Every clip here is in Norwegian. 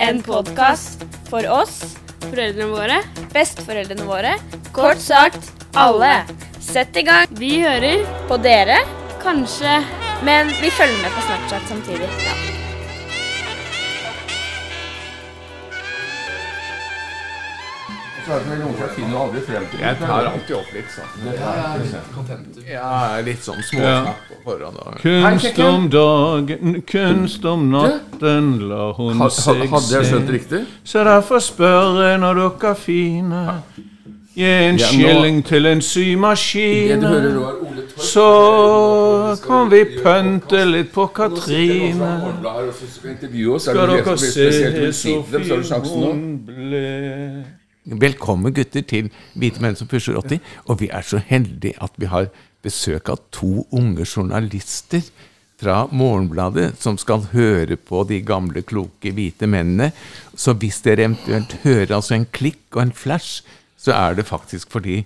En podkast for oss, foreldrene våre, besteforeldrene våre, kort sagt alle. Sett i gang. Vi hører på dere, kanskje, men vi følger med på Snapchat samtidig. Ja. Så er det noen som finner aldri frem til Jeg tar alltid opp litt sånn. Ja, litt sånn småsnakk på forhånd. Kunst om dagen, kunst om natten, la hun seg se. Hadde jeg skjønt riktig? Så derfor spør jeg når dere er fine, gi en skilling til en symaskin. Så kan vi pønte litt på Katrine. Skal. Er dere se så fin hun ble. Velkommen, gutter, til Hvite menn som pusher 80. Og vi er så heldige at vi har besøk av to unge journalister fra Morgenbladet som skal høre på de gamle, kloke, hvite mennene. Så hvis dere eventuelt hører altså en klikk og en flash, så er det faktisk fordi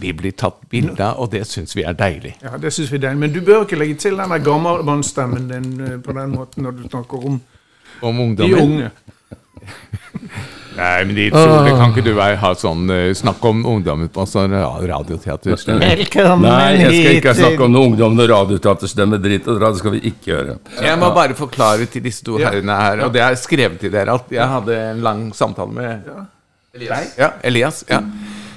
vi blir tatt bilde av, og det syns vi er deilig. Ja, det synes vi er deilig. Men du bør ikke legge til den der gammelmannsstemmen din eh, på den måten når du snakker om Om de unge. Nei, men Nils Ole, kan ikke du være, ha sånn eh, snakk om ungdommen på sånn radioteaterstemme. radioteater? Velkommen Nei, jeg skal ikke snakke om noen ungdom og radioteaterstemme dritt og dra. Det skal vi ikke gjøre. Jeg må bare forklare til disse to herrene her, og det er skrevet til dere, at jeg hadde en lang samtale med Elias. ja, Elias, ja.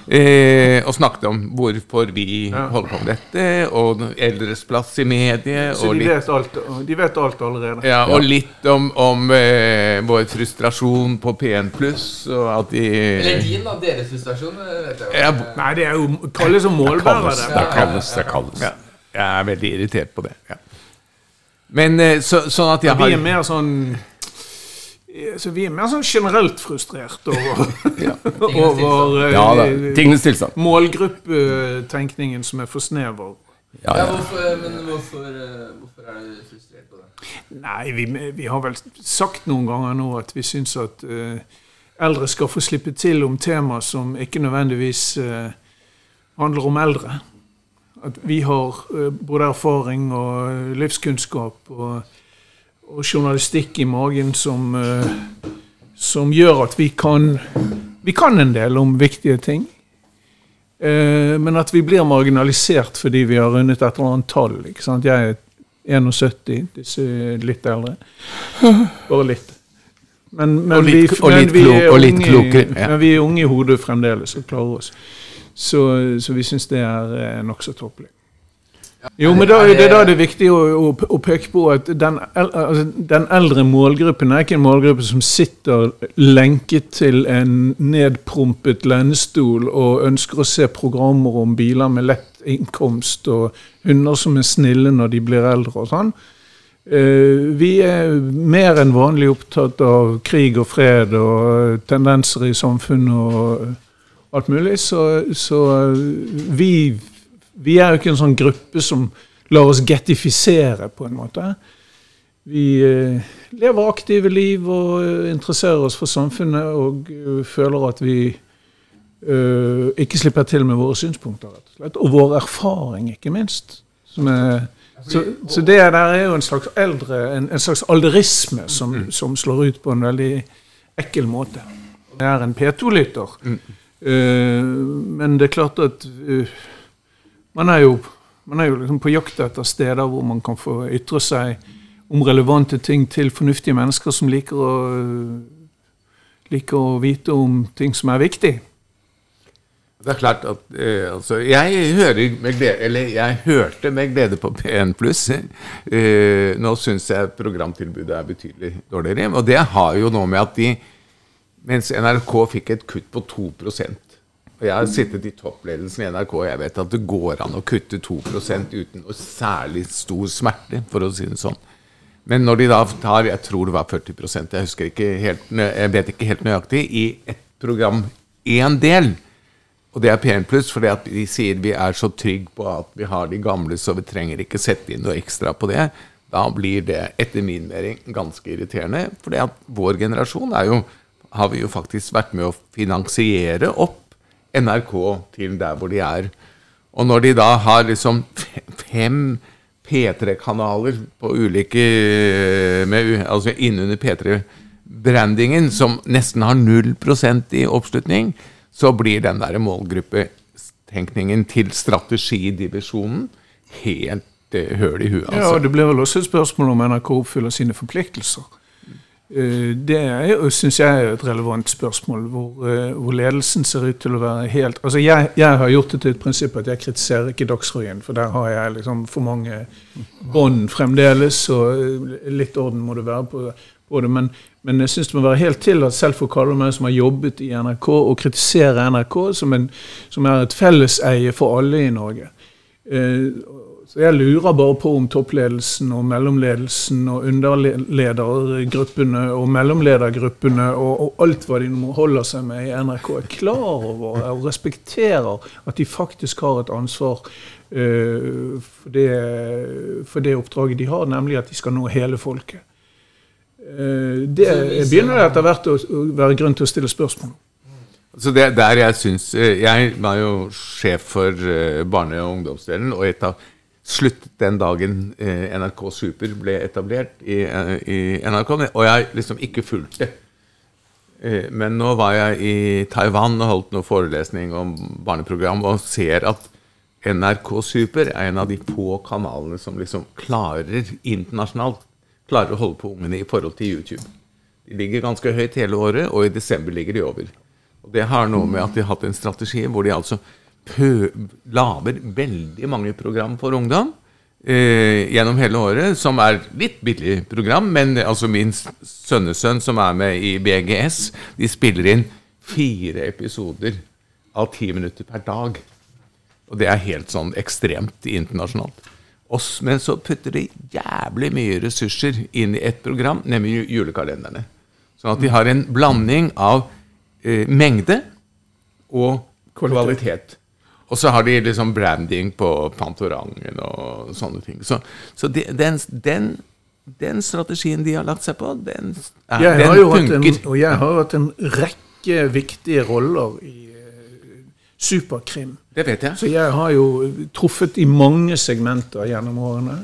Eh, og snakket om hvorfor vi holder på med dette, og eldres plass i mediet, Så og de litt, vet alt, de vet alt allerede. ja, og litt om, om eh, vår frustrasjon på P1 pluss, og Eller din, da. Deres frustrasjon, vet jeg. Ja, Nei, det er jo kalles som målbærer. Kalles, det. det kalles, det kalles. ja, jeg er veldig irritert på det. Ja. Men eh, så, sånn at jeg Vi er har mer sånn så Vi er mer sånn generelt frustrert over, over eh, Ja da. Tingenes tilstand. målgruppetenkningen som er for snever. Ja, Ja, ja. hvorfor, men hvorfor, eh, hvorfor er du frustrert på det? Nei, vi, vi har vel sagt noen ganger nå at vi syns at uh, eldre skal få slippe til om tema som ikke nødvendigvis uh, handler om eldre. At vi har uh, både erfaring og eh, livskunnskap og, og journalistikk i magen som, eh, som gjør at vi kan, vi kan en del om viktige ting. Eh, men at vi blir marginalisert fordi vi har rundet et eller annet tall. ikke sant? Jeg er 71, disse er litt eldre. Bare litt. Men, men Og litt- vi, og men litt vi er og litt unge- klokere, ja. Men vi er unge i hodet fremdeles og klarer oss. Så, så vi syns det er eh, nokså tåpelig. Jo, men da, det- er da det er viktig å, å, å peke på at den, altså, den eldre målgruppen er ikke en målgruppe som sitter lenket til en nedprompet lenestol og ønsker å se programmer om biler med lett innkomst og hunder som er snille når de blir eldre og sånn. Eh, Vi er mer enn vanlig opptatt av krig og fred og tendenser i samfunnet og alt mulig, så, så vi, vi er jo ikke en sånn gruppe som lar oss gettifisere, på en måte. Vi eh, lever aktive liv og eh, interesserer oss for samfunnet og eh, føler at vi ikke slipper til med våre synspunkter, rett og slett. Og vår erfaring, ikke minst. Som er, så, så det der er jo en slags eldre, en, en slags alderisme som, som slår ut på en veldig ekkel måte. Det er en P2-lytter. Eh, men det er klart at man er jo, man er jo liksom på jakt etter steder hvor man kan få ytre seg om relevante ting til fornuftige mennesker som liker å, liker å vite om ting som er viktig. Det er klart at eh, altså, jeg, hører med glede, eller jeg hørte med glede på P1 Pluss. Eh, nå syns jeg programtilbudet er betydelig dårligere. Og det har jo noe med at de Mens NRK fikk et kutt på 2 Og jeg har sittet i toppledelsen i NRK, og jeg vet at det går an å kutte 2 uten noe særlig stor smerte, for å si det sånn. Men når de da tar jeg tror det var 40% jeg husker ikke helt, jeg vet ikke helt nøyaktig, i et program én del, og det er P1 pluss, fordi de sier vi er så trygge på at vi har de gamle, så vi trenger ikke sette inn noe ekstra på det. Da blir det etter min mening ganske irriterende. For vår generasjon er jo, har vi jo faktisk vært med å finansiere opp NRK til der hvor de er. Og når de da har liksom fem P3-kanaler på ulike med, Altså innunder P3-brandingen, som nesten har 0% i oppslutning, så blir den der målgruppetenkningen til strategidivisjonen helt eh, høl i huet. Ja, Altså. og Det blir vel også et spørsmål om NRK oppfyller sine forpliktelser. Eh, Det syns jeg er et relevant spørsmål, hvor, eh, hvor ledelsen ser ut til å være helt Altså, jeg, jeg har gjort det til et prinsipp at jeg kritiserer ikke Dagsrevyen, for der har jeg liksom for mange bånd fremdeles, og eh, litt orden må det være på, på det. Men, men jeg syns det må være helt tillatt, selv for Karl og meg som har jobbet i NRK, og kritiserer NRK som, en, som er et felleseie for alle i Norge. Eh, Så jeg lurer bare på om toppledelsen og mellomledelsen og underledergruppene og mellomledergruppene og, og alt hva de nå holder seg med i NRK, er klar over og respekterer at de faktisk har et ansvar uh, for, det, for det oppdraget de har, nemlig at de skal nå hele folket. Uh, det begynner det etter hvert å, å være grunn til å stille spørsmål om. Så det er der jeg syns eh, Jeg var jo sjef for barne- og ungdomsdelen, og et av sluttet den dagen eh, NRK Super ble etablert i, eh, i NRK, og jeg liksom ikke fulgte. Eh, Men nå var jeg i Taiwan og holdt noe forelesning om barneprogram, og ser at NRK Super er en av de få kanalene som liksom klarer internasjonalt klarer å holde på ungene i forhold til YouTube. De ligger ganske høyt hele året, og i desember ligger de over. Og Det har noe med at de har hatt en strategi hvor de altså lager veldig mange program for ungdom eh, gjennom hele året, som er litt billig program, men altså min sønnesønn som er med i BGS, de spiller inn fire episoder av ti minutter per dag. Og det er helt sånn ekstremt internasjonalt. Oss, Men så putter de jævlig mye ressurser inn i ett program, nemlig julekalenderne. Sånn at de har en blanding av eh, mengde og kvalitet. Og så har de liksom branding på Pantorangen og sånne ting. Så, så de, den, den, den strategien de har lagt seg på, den, er, Jeg den hatt en, og jeg har hatt en rekke viktige roller i uh, superkrim. Det vet jeg. Så jeg har jo truffet i mange segmenter gjennom årene.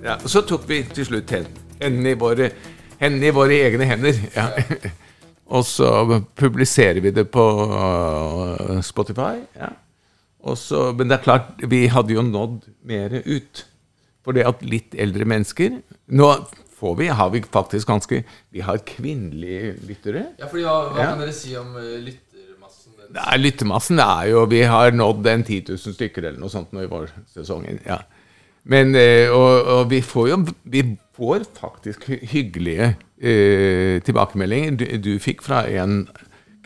Ja, og så tok vi til slutt hendene i våre, hendene i våre egne hender. Ja. Og så publiserer vi det på øh, Spotify. Ja. Så, men det er klart, vi hadde jo nådd mer ut. For det at litt eldre mennesker Nå får vi, har vi faktisk ganske Vi har kvinnelige lyttere. Ja, fordi hva, hva Ja. kan dere si om eh, lyttermassen? Nei, lyttermassen er jo Vi har nådd en 10 000 stykker eller noe sånt nå i vårsesongen. Ja. Men, eh, og, og vi får jo Vi får faktisk hyggelige eh, tilbakemeldinger. Du, du fikk fra en,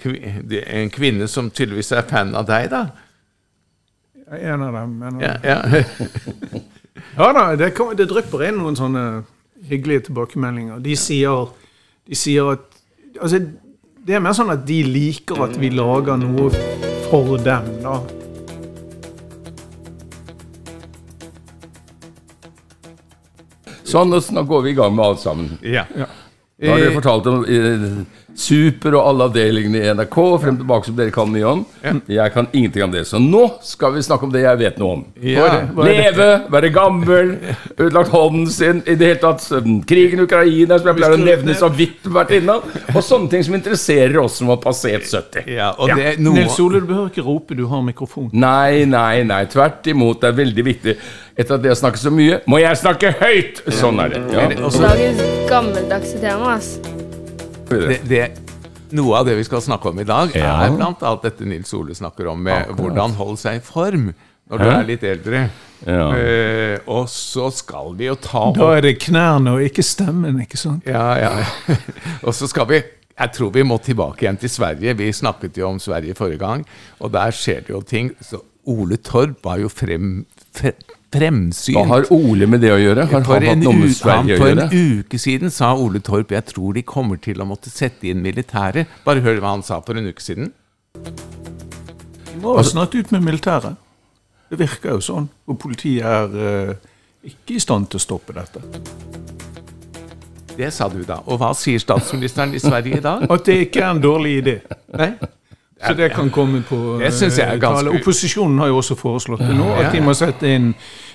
en kvinne som tydeligvis er fan av deg, da. En av dem. En av Ja, ja. Ja da, det, kom, det drypper inn noen sånne hyggelige tilbakemeldinger. De sier, de sier at Altså, det er mer sånn at de liker at vi lager noe for dem, da. Sånn, og nå går vi i gang med alt sammen. ja. Da har dere fortalt om eh, Super og alle avdelingene i NRK, frem og tilbake som dere kan mye om. Jeg kan ingenting om det, så nå skal vi snakke om det jeg vet noe om. Ja. Leve, være gammel, utlagt hånden sin, i det hele tatt krigen i Ukraina, som jeg pleier å nevne så vidt vært innom, og sånne ting som interesserer oss som har passert 70. ja og det er noe Nils Ole, du behøver ikke rope, du har mikrofon. Nei, nei, nei. Tvert imot. Det er veldig viktig. Etter at jeg har snakket så mye, må jeg snakke høyt! Sånn er det. Ja. Dagens gammeldagse tema, ass. Det, det, Noe av det vi skal snakke om i dag, Ja. er blant alt dette Nils Ole snakker om, med Akkurat. hvordan holde seg i form når du Hæ? er litt eldre. Ja. Uh, og så skal vi jo ta Da er det knærne og ikke stemmen, ikke sant? Ja, ja. og så skal vi Jeg tror vi må tilbake igjen til Sverige. Vi snakket jo om Sverige forrige gang, og der skjer det jo ting. Så Ole Torp var jo frem, fre, fremsynt. Hva har Ole med det å gjøre? Har han en, hatt noe med Sverige å for en uke siden sa Ole Torp jeg tror de kommer til å måtte sette inn militæret. Bare hør hva han sa for en uke siden. Vi må ha snart ut med militæret. Det virker jo sånn. Og politiet er uh, ikke i stand til å stoppe dette. Det sa du da. Og hva sier statsministeren i Sverige i dag? At det ikke er en dårlig idé. Nei? Så det kan komme på Det synes jeg er eh, ganske- tale. Opposisjonen har jo også foreslått det nå, at de må sette inn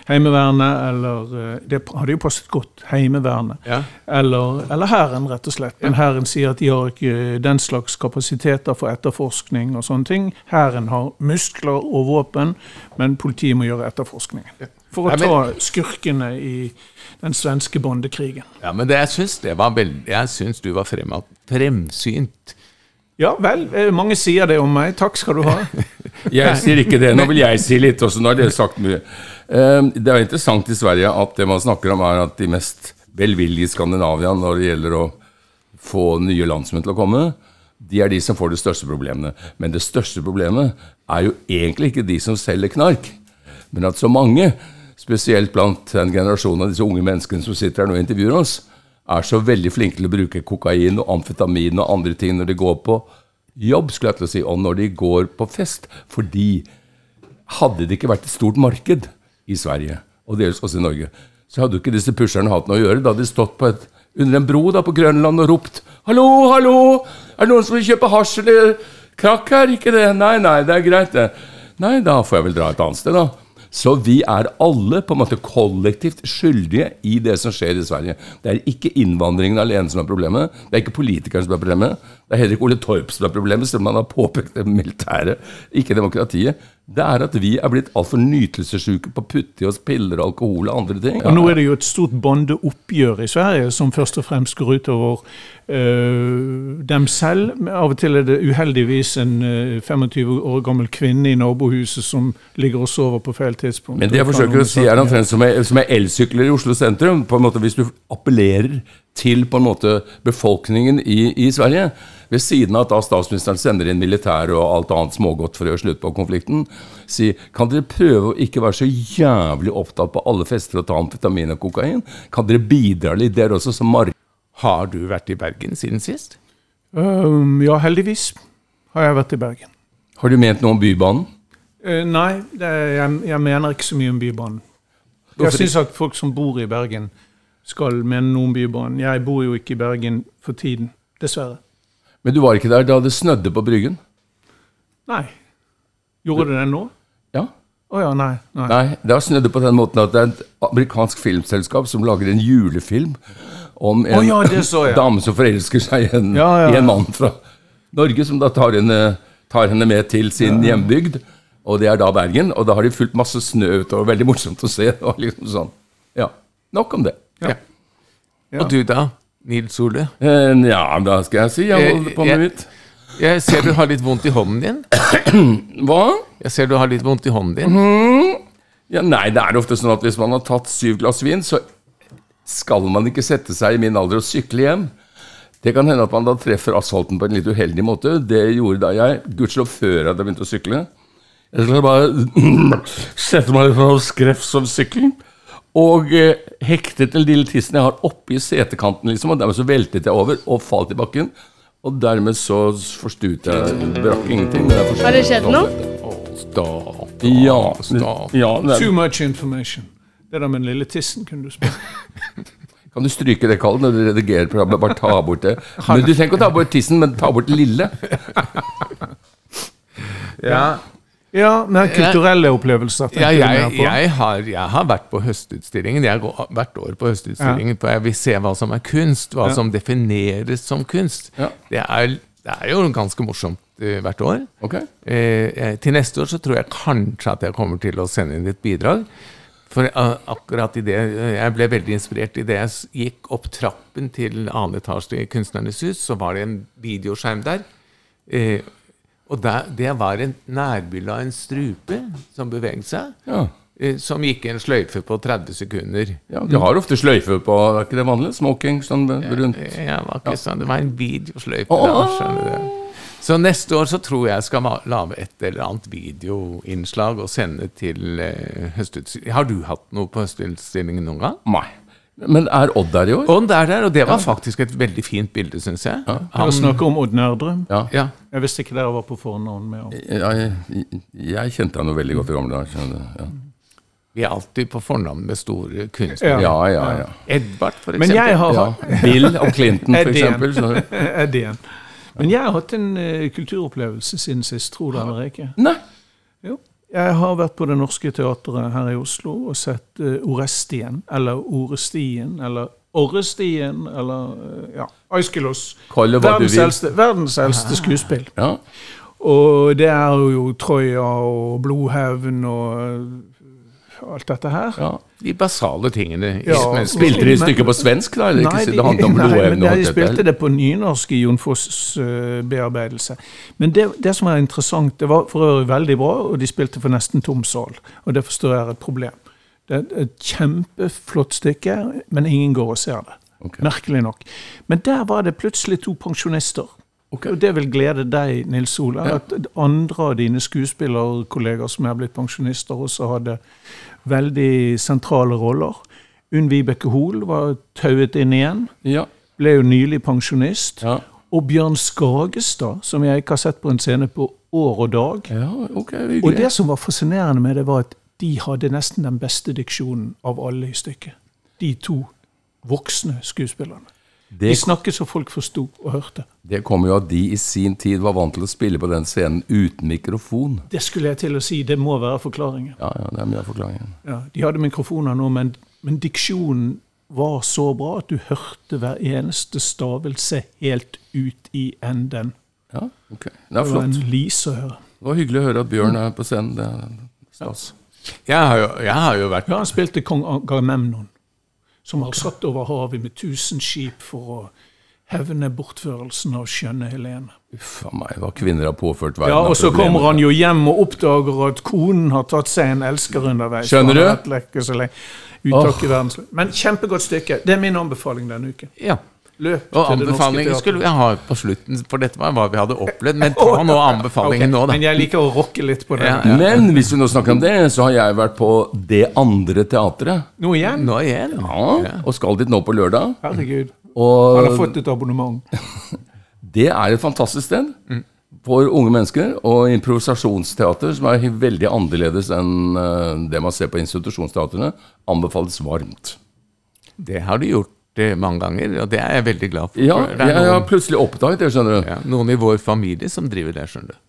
Heimevernet, eller eh, Det hadde jo passet godt. Heimevernet. Ja. Eller, eller Hæren, rett og slett. Men Hæren sier at de har ikke den slags kapasiteter for etterforskning og sånne ting. Hæren har muskler og våpen, men politiet må gjøre etterforskningen. For å ta skurkene i den svenske bondekrigen. Ja, men det, jeg syns det var veldig Jeg syns du var fremsynt. Ja vel, eh, mange sier det om meg. Takk skal du ha. Jeg sier ikke det. Nå vil jeg si litt også. Nå har dere sagt mye. Eh, Det er interessant i Sverige at det man snakker om, er at de mest velvillige i Skandinavia når det gjelder å få nye landsmenn til å komme, de er de som får de største problemene. Men det største problemet er jo egentlig ikke de som selger knark, men at så mange, spesielt blant den generasjonen av disse unge menneskene som sitter her nå og intervjuer oss, er så veldig flinke til å bruke kokain og amfetamin og andre ting når de går på jobb, skulle jeg til å si, og når de går på fest. Fordi hadde det ikke vært et stort marked i Sverige, og dels også i Norge, så hadde jo ikke disse pusherne hatt noe å gjøre. Da hadde de stått på et, under en bro da på Grønland og ropt 'Hallo, hallo! Er det noen som vil kjøpe hasj eller krakk her?' Ikke det? Nei, nei, det er greit, det. Nei, da får jeg vel dra et annet sted, da. Så vi er alle på en måte kollektivt skyldige i det som skjer i Sverige. Det er ikke innvandringen alene som er problemet. Det er ikke politikerne som er problemet. Det er heller ikke Ole Torp som er problemet, selv om han har påpekt det militære, ikke demokratiet. Det er at vi er blitt altfor nytelsessyke på å putte i oss piller alkohol og andre ting. Og nå er det jo et stort bondeoppgjør i Sverige som først og fremst går utover øh, dem selv. Av og til er det uheldigvis en øh, 25 år gammel kvinne i nabohuset som ligger og sover på feil tidspunkt. Men det jeg forsøker å si, er omtrent som med som er elsykler i Oslo sentrum. På en måte Hvis du appellerer til på en måte befolkningen i, i Sverige, ved siden av at da statsministeren sender inn militær og alt annet smågodt for å gjøre slutt på konflikten, si kan dere prøve å ikke være så jævlig opptatt på alle fester og ta amfetamin og kokain? Kan dere bidra litt der også, som mark... Har du vært i Bergen siden sist? Um, ja, heldigvis har jeg vært i Bergen. Har du ment noe om Bybanen? Uh, nei, det, jeg, jeg mener ikke så mye om Bybanen. Jeg syns at folk som bor i Bergen, skal mene noe om Bybanen. Jeg bor jo ikke i Bergen for tiden, dessverre. Men du var ikke der da det snødde på Bryggen? Nei. Gjorde det det nå? Ja. Å ja, nei. nei. Nei, det har snødd på den måten at det er et amerikansk filmselskap som lager en julefilm om en oh ja, det dame som forelsker seg i en, Ja, ja, i en mann fra Norge, som da tar henne, tar henne med til sin hjembygd. Og det er da Bergen, og da har de fulgt masse snø utover. Veldig morsomt å se. Og liksom sånn. Ja, Nok om det. Ja. Ja. Og du da, Nils Ole? Eh, ja, da skal jeg si? Jeg holder på med Eh, mitt. Jeg ser du har litt vondt i hånden din. Hva? Jeg ser du har litt vondt i hånden din. Mhm. Ja, nei, det er ofte sånn at hvis man har tatt syv glass vin, så skal man ikke sette seg i min alder og sykle hjem. Det kan hende at man da treffer asfalten på en litt uheldig måte. Det gjorde da jeg, gudskjelov før jeg hadde begynt å sykle. Jeg skulle bare sette meg litt og skrevs som sykkel. Og eh, hektet den lille tissen jeg har oppi setekanten, liksom, og dermed så veltet jeg over og falt i bakken. Og dermed så forstuet jeg Brakk ingenting. men jeg Har det skjedd noe? Stopp. Ja. Stopp. ja det Too much information. Det der med den lille tissen kunne du spørre. Kan du stryke det, Karl, når du redigerer programmet? Bare ta bort det. Men Du trenger ikke å ta bort tissen, men ta bort det lille. Ja, Ja, men kulturelle opplevelser. ja jeg, jeg, har, jeg har vært på Høstutstillingen. Jeg går hvert år på Høstutstillingen. For jeg vil se hva som er kunst, hva som defineres som kunst. Det, er, det er jo ganske morsomt uh, hvert år. Ok? Eh, eh, til neste år så tror jeg kanskje at jeg kommer til å sende inn et bidrag. For eh, akkurat i det Jeg ble veldig inspirert i det jeg gikk opp trappen til annen etasje i Kunstnernes hus, så var det en videoskjerm der. Eh, og der, det var en nærbilde av en strupe som beveget seg. Ja. eh, Som gikk i en sløyfe på 30 sekunder. ja. De har ofte sløyfe på, er ikke det vanlig? Smoking sånn rundt. Ja, var ikke sånn, det var en videosløyfe. Oh. du. Så neste år så tror jeg skal lage et eller annet videoinnslag og sende til eh, høstutstillingen. Har du hatt noe på høstutstillingen noen gang? Nei. Men er Odd der i år? Odd er der, og det var faktisk et veldig fint bilde, syns jeg. Dere snakker om Odd Nørdrum. Ja. Ja. Jeg visste ikke dere var på fornavn med ham. Jeg, jeg kjente han jo veldig godt i gamle dager. Ja. Vi er alltid på fornavn med store kunstnere. ja, ja, ja. Edvard, for eksempel. Men jeg har ja. Bill og Clinton, for eksempel. Så. Eddien. Men jeg har hatt en uh, kulturopplevelse siden sist, tror du eller ikke. Nei. Jo. Jeg har vært på Det Norske Teatret her i Oslo og sett uh, Orestien, eller Orestien, eller Orrestien, eller uh, ja, du Verdens eldste, verdens eldste skuespill. Ja. Og det er jo Troja og Blodhevn og uh, alt dette her. ja. De basale tingene. Ja, men. Spilte de stykket på svensk, da? Eller ikke? det handlet om nei, men blodevne og de spilte det på nynorsk i Jon Foss' eh, bearbeidelse. Men det, det som var interessant, det var for øvrig veldig bra, og de spilte for nesten tom sal. Og det forstår jeg er et problem. Det er et kjempeflott stykke, men ingen går og ser det. Okay. Merkelig nok. Men der var det plutselig to pensjonister. Okay. Og det vil glede deg, Nils Ola, at andre av dine skuespillerkolleger som er blitt pensjonister, også hadde veldig sentrale roller. Unn Vibeke Hoel var tauet inn igjen. Ja. Ble jo nylig pensjonist. Ja. Og Bjørn Skagestad, som jeg ikke har sett på en scene på år og dag. ja, okay, Og det som var fascinerende med det, var at de hadde nesten den beste diksjonen av alle i stykket. De to voksne skuespillerne. De snakket så folk forsto og hørte. det kommer jo at de i sin tid var vant til å spille på den scenen uten mikrofon. Det skulle jeg til å si, det må være forklaringen. Ja, ja, det er mye av forklaringen. Ja, de hadde mikrofoner nå, men, men diksjonen var så bra at du hørte hver eneste stavelse helt ut i enden. Ja, ok. Det er Det var en flott. lys å høre. Det var hyggelig å høre at Bjørn er på scenen. Det er stas. Jeg har jo, jeg har jo vært Ja, han spilte kong Agamemnon, som har satt over havet med tusen skip for å hevne bortførelsen av skjønne Helene. Uff a meg, hva kvinner har påført verden. Ja, Og så kommer han jo hjem og oppdager at konen har tatt seg en elsker underveis. Skjønner du? Uttak i verdens Men kjempegodt stykke. Det er min anbefaling denne uken. Ja. Løp Og anbefalingen skulle vi ha på slutten, for dette var hva vi hadde opplevd. Men ta nå anbefalingen okay. nå, da. Men jeg liker å rocke litt på det. Ja, ja. Men hvis vi nå snakker om det, så har jeg vært på Det andre teatret. Nå igjen? Nå igjen. Ja, og skal dit nå på lørdag. Herregud. Han har Og fått et abonnement. det er et fantastisk sted for unge mennesker. Og improvisasjonsteater, som er veldig annerledes enn eh, det man ser på institusjonsteatrene, anbefales varmt. Det har du gjort eh, mange ganger, og det er jeg veldig glad for. Ja, for det er jeg har plutselig oppdaget det, skjønner du. ja, noen i vår familie som driver det, skjønner du.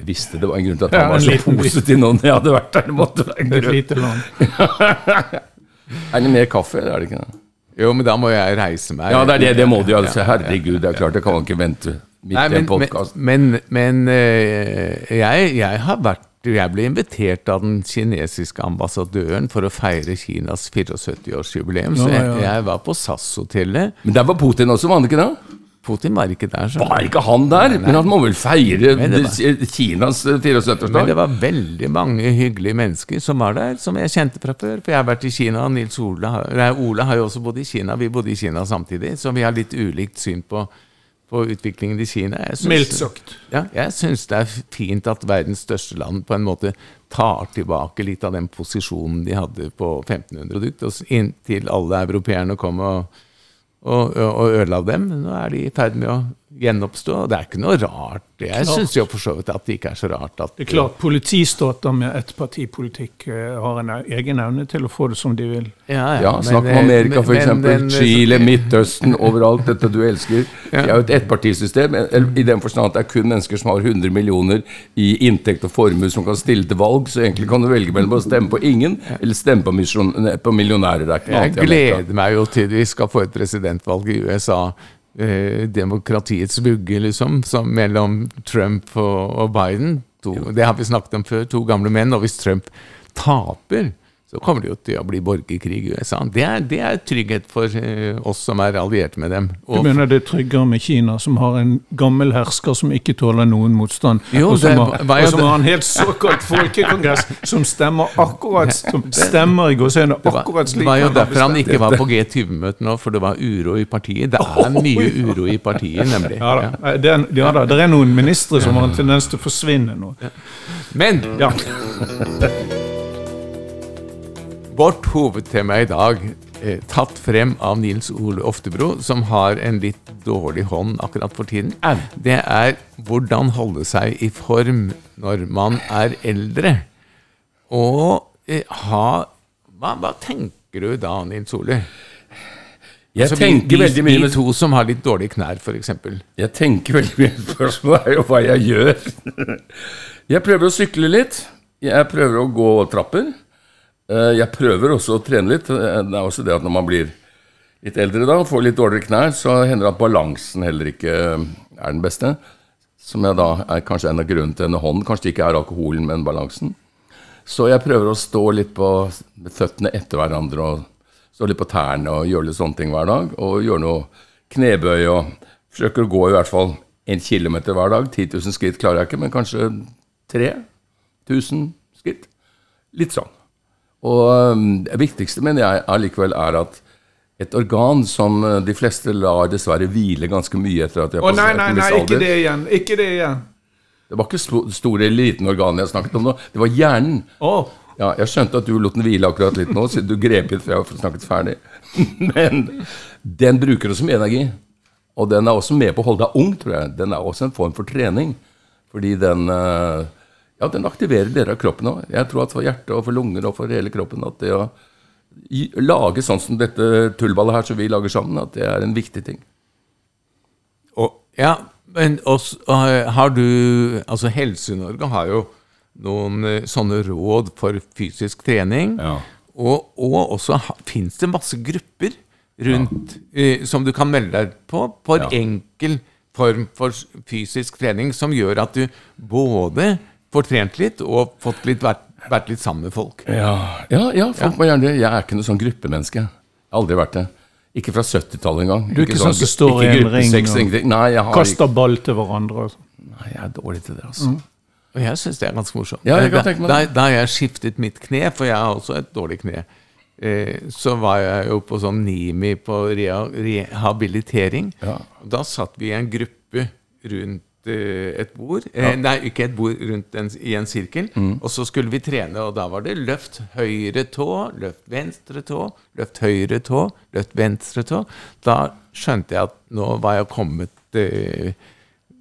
Jeg visste det var en grunn til at Ja, han var så positiv nå når jeg hadde vært der. Det måtte være en grunn. Er det mer kaffe, eller er det ikke det? Jo, men da må jeg reise meg. Ja, det er det. Det må du. Altså. Herregud, det er klart, det kan man ikke vente midt Nei, i en men, men, men, men eh, jeg, jeg har vært jeg ble invitert av den kinesiske ambassadøren for å feire Kinas 74-årsjubileum. Så jeg, jeg var på SAS-hotellet. Men der var Putin også, var han ikke det? Putin var ikke der. så- Var ikke han der? Men han må vel feire var- Kinas 74-årsdag? det var veldig mange hyggelige mennesker som var der, som jeg kjente fra før. For jeg har vært i Kina, og Nils Ole, nei, Ole har jo også bodd i Kina. Vi bodde i Kina samtidig, så vi har litt ulikt syn på, på utviklingen i Kina. Mildt sagt. Ja, jeg syns det er fint at verdens største land på en måte tar tilbake litt av den posisjonen de hadde på 1500 og dukt, og s- inntil alle europeerne kom og, og, og ødela dem. Nå er de i ferd med å gjenoppstå, det er ikke noe rart. Jeg syns jo for så vidt at det ikke er så rart at Det er klart, Politistater med ettpartipolitikk eh, har en egen evne til å få det som de vil. Ja, Ja, snakk om Amerika, men- f.eks. Chile, Midtøsten, overalt. Dette du elsker. Ja. Det er jo et ettpartisystem. I den forstand at det er kun mennesker som har 100 millioner i inntekt og formue som kan stille til valg. Så egentlig kan du velge mellom å stemme på ingen eller stemme på, misjon, på millionærer. Det er ikke noe Jeg annet gleder meg jo til vi skal få et presidentvalg i USA. Eh, demokratiets vugge, liksom, som mellom Trump og, og Biden. To, det har vi snakket om før. To gamle menn. Og hvis Trump taper, så kommer det jo til å bli borgerkrig i USA. Det er, det er trygghet for eh, oss som er allierte med dem. Du mener det er tryggere med Kina, som har en gammel hersker som ikke tåler noen motstand, Jo, og som, har, og som har en helt såkalt folkekongress som stemmer akkurat Som stemmer i gåsehudet akkurat det var jo derfor han ikke var på G20-møtet nå, for det var uro i partiet. Det er mye uro i partiet, nemlig. ja, da. Det er, ja da, det er noen ministre som har en tendens til å forsvinne nå. Men Ja. Vårt hovedtema i dag, eh, tatt frem av Nils Ole Oftebro, som har en litt dårlig hånd akkurat for tiden, det er hvordan holde seg i form når man er eldre. Og eh, ha hva, hva tenker du da, Nils Ole? Jeg Altså, tenker vi, veldig mye med to som har litt dårlige knær, f.eks. Jeg tenker veldig mye Spørsmålet er jo hva jeg gjør. Jeg prøver å sykle litt. Jeg prøver å gå trapper. Eh, Jeg prøver også å trene litt. Eh, Det er også det at når man blir litt eldre da, får litt dårligere knær, så hender det at balansen heller ikke eh, er den beste. Som jeg da er kanskje en av grunnene til denne hånden. Kanskje det ikke er alkoholen, men balansen. Så jeg prøver å stå litt på føttene etter hverandre og stå litt på tærne og gjøre litt sånne ting hver dag. Og gjøre noe knebøy og forsøker å gå i hvert fall en kilometer hver dag. 10 000 skritt klarer jeg ikke, men kanskje 3000 skritt. Litt sånn. Og det viktigste, mener jeg, allikevel er at et organ som øh, de fleste lar dessverre hvile ganske mye etter at de har Å nei, passert en viss nei, nei, ikke det igjen. Ikke det igjen. Det var ikke store eller liten organ jeg snakket om nå. Det var hjernen. Å, Ja, jeg skjønte at du lot den hvile akkurat litt nå, siden du grep inn før jeg har snakket ferdig. Men den bruker også mye energi. Og den er også med på å holde deg ung, tror jeg. Den er også en form for trening. Fordi den eh, ja, den aktiverer deler av kroppen òg. Jeg tror at for hjertet og for lunger og for hele kroppen at det å lage sånn som dette tullballet her som vi lager sammen, at det er en viktig ting. Og, ja, men også, eh, har du Altså, Helse-Norge har jo noen eh, sånne råd for fysisk trening. Ja. Og, og også fins det masse grupper rundt eh, som du kan melde deg på, for Ja. enkel form for fysisk trening, som gjør at du både får trent litt og fått litt, vært, vært litt sammen med folk. Ja, ja, ja folk må gjerne det. Jeg er ikke noe sånn gruppemenneske. Jeg har aldri vært det. Ikke fra 70-tallet engang. Du er ikke sånn som står i en ring og. Nei, jeg har kaster ball til hverandre. sånn. Nei, jeg er dårlig til det, altså. Og jeg syns det er ganske morsomt. Ja, jeg kan tenke meg da, det. da jeg skiftet mitt kne, for jeg har også et dårlig kne, eh, så var jeg jo på sånn NIMI på rehabilitering. Ja. Da satt vi i en gruppe rundt et bord. ja. nei, ikke et bord, rundt en, i en sirkel. Mm. Og så skulle vi trene, og da var det løft høyre tå, løft venstre tå, løft høyre tå, løft venstre tå. Da skjønte jeg at nå var jeg kommet eh,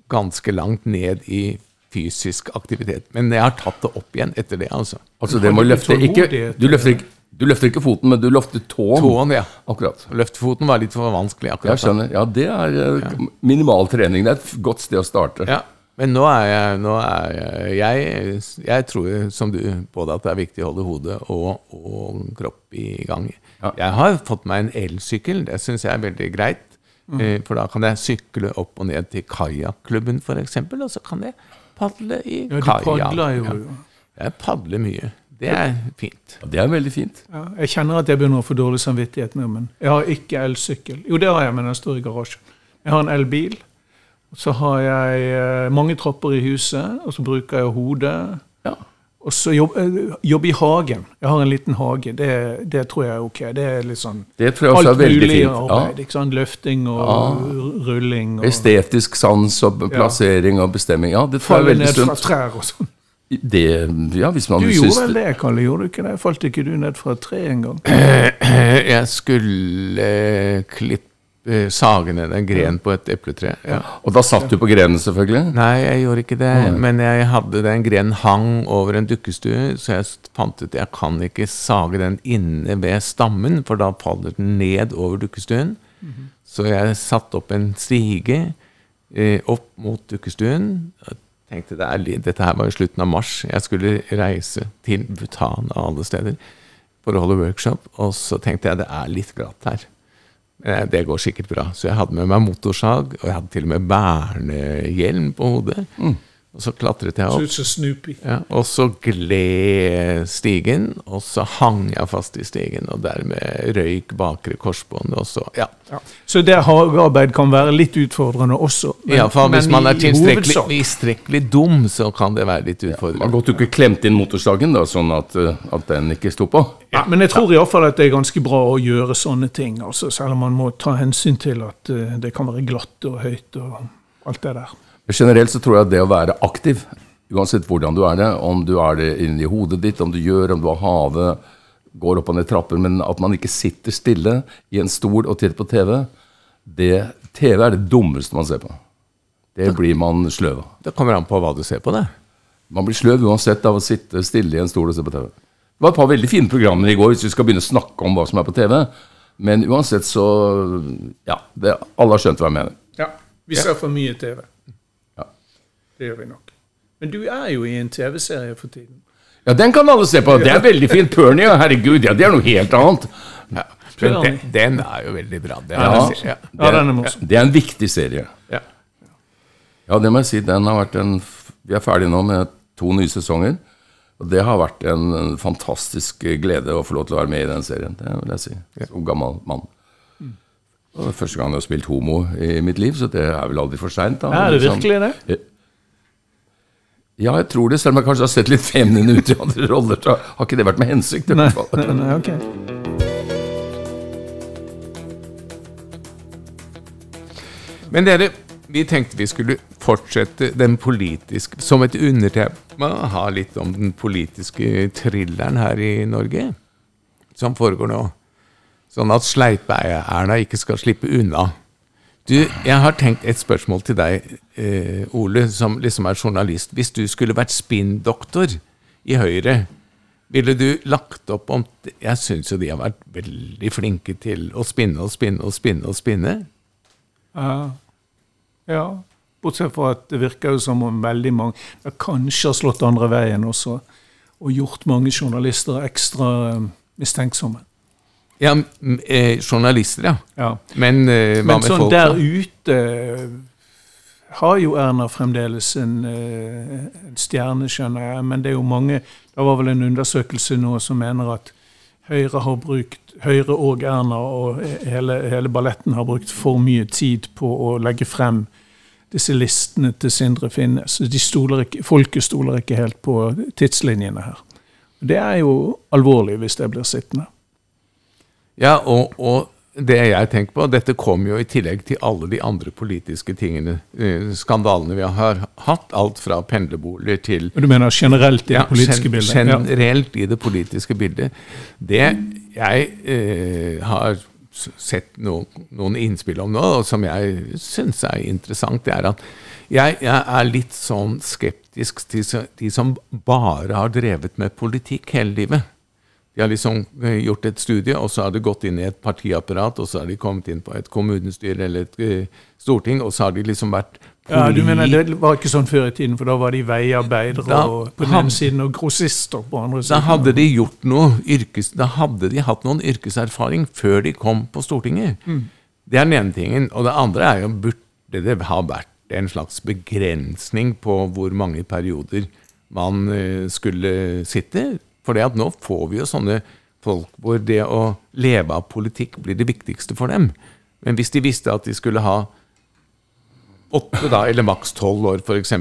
ganske langt ned i fysisk aktivitet. Men jeg har tatt det opp igjen etter det, altså. Altså, det må løfte ikke du løfter ikke, du løfter ikke foten, men du løfter tåen. Tåen, ja. Akkurat. Løftfoten var litt for vanskelig akkurat Jeg skjønner. Ja, det er ja. minimal trening. Det er et godt sted å starte. Ja, men nå er jeg, nå er jeg, jeg Jeg tror som du både at det er viktig å holde hodet og, og kropp i gang. Ja. Jeg har fått meg en elsykkel. Det syns jeg er veldig greit. Mm. Eh, For da kan jeg sykle opp og ned til kajakklubben f.eks., og så kan jeg padle i Ja, du kajak. padler jo. Ja. Jeg padler mye. Det er fint. Ja, Det er veldig fint. Ja, jeg kjenner at jeg begynner å få dårlig samvittighet nå, men jeg har ikke elsykkel. Jo, det har jeg, men den står i garasjen. Jeg har en elbil. Så har jeg eh, mange trapper i huset, og så bruker jeg hodet. Ja. Og så jobb, eh, i hagen. Jeg har en liten hage. Det, det tror jeg er ok. Det er litt sånn Det tror jeg også alt er veldig mulig fint. arbeid. Ja. ikke sant? Løfting og ja. rulling. Og Estetisk sans og plassering og bestemming. Ja, det tror jeg er veldig ned fra sunt. trær og sånn. Det, ja, hvis man Du gjorde vel det, Kalle? Gjorde du ikke det? Falt ikke du ned fra et tre en gang? Jeg skulle klippe sage ned en gren på et epletre. Ja. Og da satt du på grenen, selvfølgelig? Nei, jeg gjorde ikke det. Men jeg hadde den grenen hang over en dukkestue, så jeg fant ut jeg kan ikke sage den inne ved stammen, for da faller den ned over dukkestuen. Så jeg satte opp en stige eh, opp mot dukkestuen. Tenkte det er, Dette her var i slutten av mars. Jeg skulle reise til Bhutan av alle steder for å holde workshop. Og så tenkte jeg det er litt glatt her. Eh, Det går sikkert bra. Så jeg hadde med meg motorsag, og jeg hadde til og med bernehjelm på hodet. Og så klatret jeg Så opp. ut som Snoopy. Ja, og så gled stigen, og så hang jeg fast i stigen, og dermed røyk bakre korsbånd, og så Ja. Ja. Så det hagearbeid kan være litt utfordrende også. men- Iallfall hvis men man er tilstrekkelig, dum, så kan det være litt Man Ja, godt du ikke klemte inn motorsagen, da, sånn at, eh, at den ikke sto på. Ja, men jeg tror iallfall at det er ganske bra å gjøre sånne ting. Altså, selv om man må ta hensyn til at eh, det kan være glatt og høyt og alt det der. Generelt så tror jeg at det å være aktiv, uansett hvordan du er det, om du er det inni hodet ditt, om du gjør, om du har havet, går opp og ned trapper, men at man ikke sitter stille i en stol og titter på TV, det, TV er det dummeste man ser på. Det blir man sløv av. Det kommer an på hva du ser på, det. Man blir sløv uansett av å sitte stille i en stol og se på TV. Det var et par veldig fine programmer i går, hvis vi skal begynne å snakke om hva som er på TV. Men uansett så Ja, det, alle har skjønt hva jeg mener. Ja, Vi ser for mye TV. Ja. Det gjør vi nok. Men du er jo i en TV-serie for tiden. Ja, den kan alle se på. Det er veldig fint. Pernie, ja, herregud, ja, det er noe helt annet. Ja. Men den, den er jo veldig bra. Den Ja, må ja. Ja, den er. Det er en viktig serie. Ja. Ja, det må jeg si. Den har vært en Vi er ferdige nå med to nye sesonger. Og det har vært en, en fantastisk glede å få lov til å være med i den serien. Det vil jeg si. Som gammel mann. Og det er første gang jeg har spilt homo i mitt liv, så det er vel aldri for seint. Er det virkelig det? Ja, jeg tror det. Selv om jeg kanskje har sett litt feminin ut i andre roller, så har ikke det vært med hensikt. Nei, nei, nei, ok. Men dere, vi tenkte vi skulle fortsette den politiske Som et undertema ha litt om den politiske thrilleren her i Norge. Som foregår nå. Sånn at Sleipe-Erna ikke skal slippe unna. Du, jeg har tenkt et spørsmål til deg, eh, Ole, som liksom er journalist. Hvis du skulle vært spinndoktor i Høyre, ville du lagt opp om Jeg syns jo de har vært veldig flinke til å spinne og spinne og spinne og spinne. Ja. ja. Bortsett fra at det virker jo som om veldig mange ja, kanskje har slått andre veien også, og gjort mange journalister ekstra eh, mistenksomme. Ja, eh, journalister, ja. Ja. Men eh, hva Men med sånn folk? der ute eh, har jo Erna fremdeles en, eh, en stjerne, skjønner jeg. Men det er jo mange Det var vel en undersøkelse nå som mener at Høyre har brukt Høyre og Erna og hele, hele balletten har brukt for mye tid på å legge frem disse listene til Sindre Finnes. De stoler ikke, folket stoler ikke helt på tidslinjene her. Det er jo alvorlig hvis det blir sittende. Ja, og, og det jeg tenker på, dette kom jo i tillegg til alle de andre politiske tingene, eh, skandalene vi har hatt. Alt fra pendlerboliger til Du mener generelt i det politiske gen- bildet? Ja. Generelt i det politiske bildet. Det jeg eh, har sett noen, noen innspill om nå, og som jeg syns er interessant, det er at jeg, jeg er litt sånn skeptisk til så- de som bare har drevet med politikk hele livet. De har liksom eh, gjort et studie, og så har de gått inn i et partiapparat, og så har de kommet inn på et kommunestyre eller et eh, storting, og så har de liksom vært Ja, du mener Det var ikke sånn før i tiden, for da var de veiarbeidere Da og på den ene siden og grossister på andre siden. Da hadde de gjort noe yrkes, Da hadde de hatt noen yrkeserfaring før de kom på Stortinget. Det er den ene tingen. Og det andre er jo burde det ha vært en slags begrensning på hvor mange perioder man eh, skulle sitte. For det at nå får vi jo sånne folk hvor det å leve av politikk blir det viktigste for dem. Men hvis de visste at de skulle ha åtte, da, eller maks tolv år, f.eks.,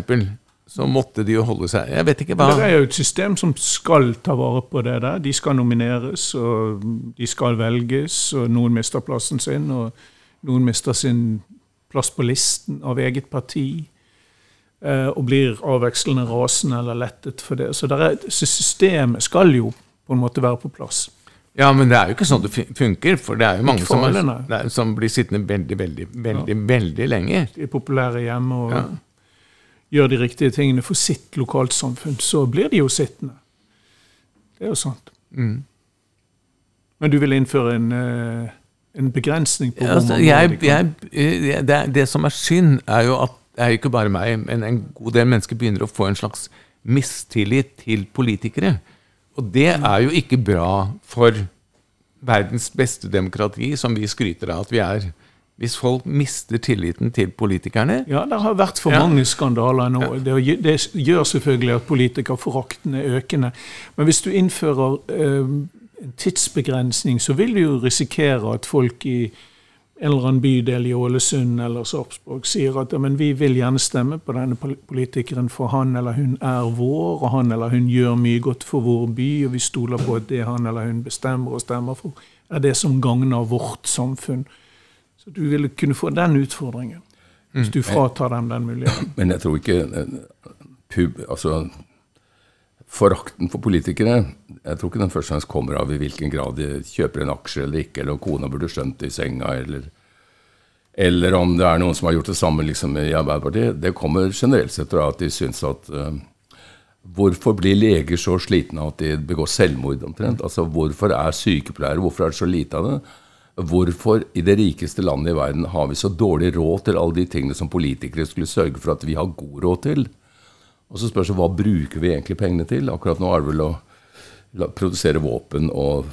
så måtte de jo holde seg Jeg vet ikke hva Det er jo et system som skal ta vare på det der. De skal nomineres, og de skal velges, og noen mister plassen sin, og noen mister sin plass på listen av eget parti. Eh, Og blir avvekslende rasende eller lettet for det. Så er, systemet skal jo på en måte være på plass. Ja, men det er jo ikke sånn det funker. For det er jo mange som, er, som blir sittende veldig, veldig, veldig, veldig lenge. De er populære hjemme og Ja. gjør de riktige tingene for sitt lokalsamfunn, så blir de jo sittende. Det er jo sant. Mm. Men du vil innføre en, eh, en begrensning på hvor Altså, mange jeg, jeg, eh, det, det som er synd, er jo at det er jo ikke bare meg, men en god del mennesker begynner å få en slags mistillit til politikere. Og det er jo ikke bra for verdens beste demokrati, som vi skryter av at vi er Hvis folk mister tilliten til politikerne Ja, det har vært for Ja. mange skandaler nå. Det, det gjør selvfølgelig at politikerforakten er økende. Men hvis du innfører eh, en tidsbegrensning, så vil du jo risikere at folk i en eller annen bydel i Ålesund eller Sarpsborg sier at ja, men vi vil gjerne stemme på denne politikeren, for han eller hun er vår, og han eller hun gjør mye godt for vår by, og vi stoler på at det han eller hun bestemmer og stemmer for, er det som gagner vårt samfunn. Så du ville kunne få den utfordringen hvis du fratar dem den muligheten. Men jeg tror ikke eh, pub, altså, Forakten for politikere jeg tror ikke den først og fremst kommer av i hvilken grad de kjøper en aksje eller ikke, eller om kona burde skjønt det i senga, eller, eller om det er noen som har gjort det samme liksom, i Arbeiderpartiet. Det kommer generelt sett av at de syns at uh, Hvorfor blir leger så slitne at de begår selvmord, omtrent? Altså, Hvorfor er sykepleiere Hvorfor er det så lite av det? Hvorfor i det rikeste landet i verden har vi så dårlig råd til alle de tingene som politikere skulle sørge for at vi har god råd til? Og så spørs det hva bruker vi egentlig pengene til? Akkurat nå er det vel å produsere våpen og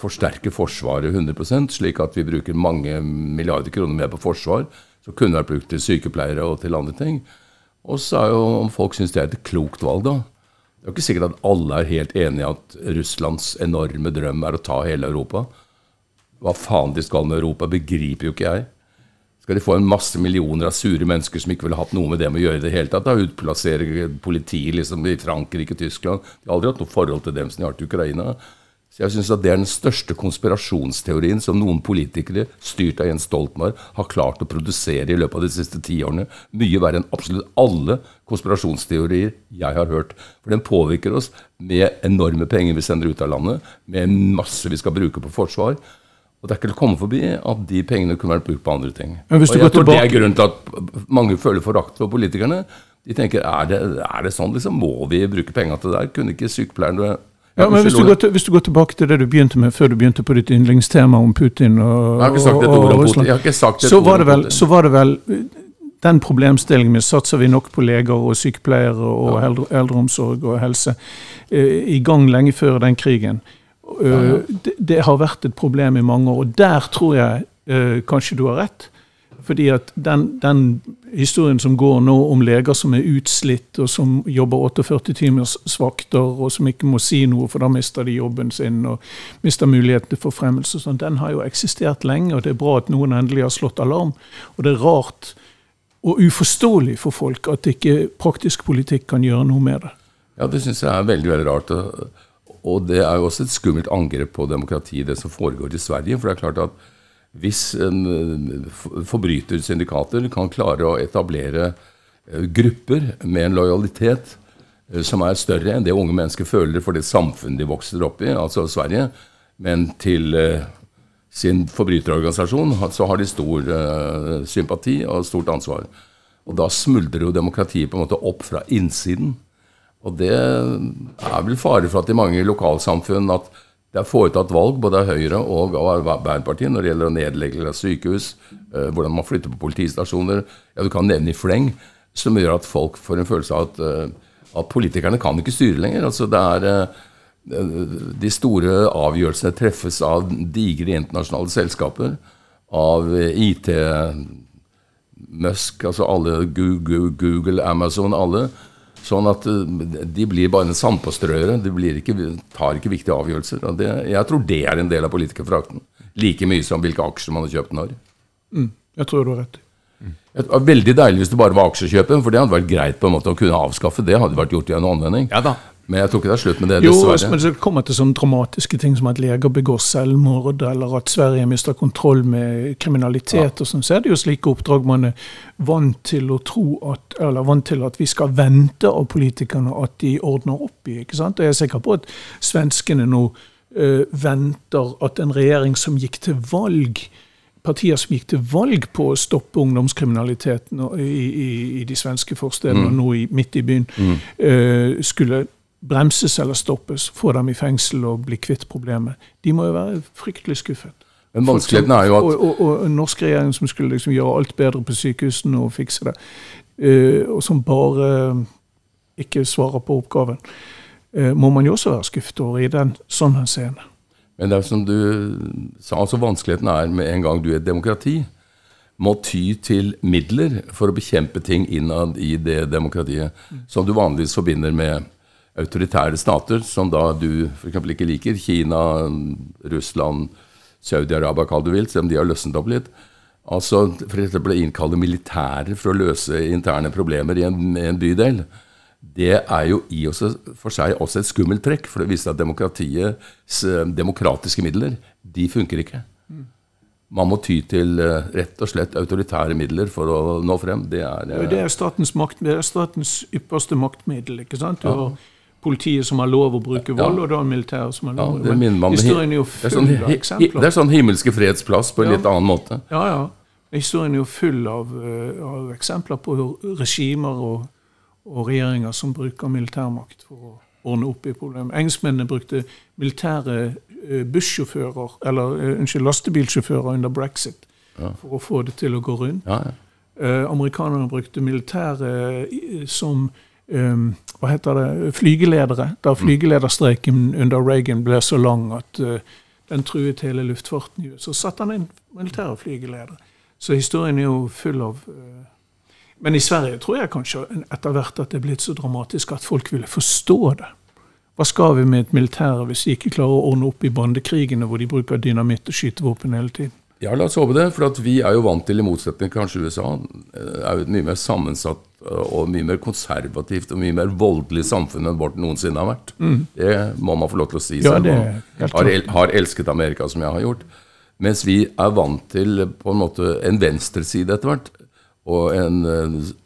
forsterke Forsvaret 100 slik at vi bruker mange milliarder kroner mer på forsvar, som kunne vært brukt til sykepleiere og til andre ting. Og så er jo om folk syns det er et klokt valg, da. Det er jo ikke sikkert at alle er helt enig i at Russlands enorme drøm er å ta hele Europa. Hva faen de skal med Europa, begriper jo ikke jeg. Skal de få en masse millioner av sure mennesker som ikke ville hatt noe med dem å gjøre i det hele tatt? Da utplassere politiet liksom i Frankrike, Tyskland De har aldri hatt noe forhold til dem som de har til Ukraina. Så jeg synes at Det er den største konspirasjonsteorien som noen politikere, styrt av Jens Stoltenberg, har klart å produsere i løpet av de siste ti årene. Mye verre enn absolutt alle konspirasjonsteorier jeg har hørt. For den påvirker oss med enorme penger vi sender ut av landet, med masse vi skal bruke på forsvar. Og det er ikke til å komme forbi at de pengene kunne vært brukt på andre ting. Men hvis og jeg går tror det er grunnen til at mange føler forakt for politikerne. De tenker er det, er det sånn, liksom? Må vi bruke penga til det der? Kunne ikke sykepleierne Ja, men hvis du, går til, hvis du går tilbake til det du begynte med før du begynte på ditt yndlingstema om Putin og, Jeg har ikke og- og ord om Putin. Russland, Jeg har ikke sagt et så var, vel, så var det vel den problemstillingen med satser vi nok på leger og sykepleiere og eldre, eldreomsorg og helse eh, i gang lenge før den krigen. Eh, Det, det har vært et problem i mange år, og der tror jeg uh, kanskje du har rett. Fordi at den, den historien som går nå om leger som er utslitt, og som jobber 48 timers vakter, og som ikke må si noe, for da mister de jobben sin og mister muligheten til forfremmelse, og sånn, den har jo eksistert lenge, og det er bra at noen endelig har slått alarm. Og det er rart og uforståelig for folk at ikke praktisk politikk kan gjøre noe med det. Ja, det syns jeg er veldig veldig rart. og- Og det er jo også et skummelt angrep på demokratiet, det som foregår i Sverige. For det er klart at hvis eh, forbrytersyndikater kan klare å etablere eh, grupper med en lojalitet eh, som er større enn det unge mennesker føler for det samfunnet de vokser opp i, altså Sverige, men til sin forbryterorganisasjon, så har de stor sympati og stort ansvar. Og da smuldrer jo demokratiet på en måte opp fra innsiden. Og det er vel fare for at i mange lokalsamfunn at det er foretatt valg både av Høyre og av Arbeiderpartiet når det gjelder å nedlegge sykehus, eh, hvordan man flytter på politistasjoner, ja du kan nevne i fleng, som gjør at folk får en følelse av at, eh, at politikerne kan ikke styre lenger. Altså det er eh, De store avgjørelsene treffes av digre internasjonale selskaper, av IT Musk, altså alle Google, Google, Amazon, alle. Sånn at eh, de blir bare en sandpåstrøere. De blir ikke, tar ikke viktige avgjørelser. Og det, jeg tror det er en del av politikerforakten. Like mye som hvilke aksjer man har kjøpt når. Jeg tror du har rett. Det var veldig deilig hvis det bare var aksjekjøpet, for det hadde vært greit på en måte å kunne avskaffe. Det hadde vært gjort i en anvending. Ja da. Men jeg tror ikke det er slutt med det, Jo, dessverre. men så kommer til sånne dramatiske ting som at leger begår selvmord, eller at Sverige mister kontroll med kriminalitet og sånn, så er det jo slike oppdrag man er vant til å tro at, eller vant til at vi skal vente av politikerne at de ordner opp i. ikke sant? Og jeg er sikker på at svenskene nå øh, venter at en regjering som gikk til valg partier som gikk til valg på å stoppe ungdomskriminaliteten i, i, i de svenske forstedene og nå i, midt i byen, eh, skulle bremses eller stoppes, få dem i fengsel og bli kvitt problemet. De må jo være fryktelig skuffet. Men vanskeligheten er jo at Og, og, og en norsk regjering som skulle liksom gjøre alt bedre på sykehusene og fikse det, uh, og som bare ikke svarer på oppgaven, uh, må man jo også være skuffet over i den sånn henseende. Men det er som du sa, altså vanskeligheten er med en gang du er et demokrati, må ty til midler for å bekjempe ting innad i det demokratiet, som du vanligvis forbinder med autoritære stater, som da du f.eks. ikke liker. Kina, Russland, Saudi-Arabia, hva du vil, selv om de har løsnet opp litt. Altså f.eks. å innkalle militære for å løse interne problemer i en, en bydel. Det er jo i og for seg også et skummelt trekk, for det viser at demokratiets eh, demokratiske midler, de funker ikke. Man må ty til eh, rett og slett autoritære midler for å nå frem. Det er, eh, Det er statens, makt, det er statens ypperste maktmiddel. ikke sant? Du har politiet som har lov å bruke vold, Ja. og da militæret som har ja, lov. det bruke meg historien er jo full sånn, av eksempler. Det er sånn himmelske fredsplass på en Ja. litt annen måte. Ja, ja. Historien er jo full av, eh, av eksempler på regimer og, og regjeringer som bruker militærmakt for å ordne opp i problemet. Engelskmennene brukte militære eh, bussjåfører, eller eh, unnskyld, lastebilsjåfører under brexit for å få det til å gå rundt. Ja, ja. Amerikanerne brukte militære som eh, hva heter det, flygeledere. Da flygelederstreiken under Reagan ble så lang at uh, den truet hele luftfarten i USA, så satte han inn militære flygeledere. Så historien er jo full av uh, Men i Sverige tror jeg kanskje etter hvert at det er blitt så dramatisk at folk ville forstå det. Hva skal vi med et militær hvis de ikke klarer å ordne opp i bandekrigene hvor de bruker dynamitt og skytevåpen hele tiden? Ja, la oss håpe det. For at vi er jo vant til, i motsetning kanskje USA, eh, er jo et mye mer sammensatt og mye mer konservativt og mye mer voldelig samfunn enn vårt noensinne har vært. Det må man få lov til å si Mm. Ja, selv om man har, el har elsket Amerika som jeg har gjort. Mens vi er vant til på en måte en venstreside etter hvert. Og en,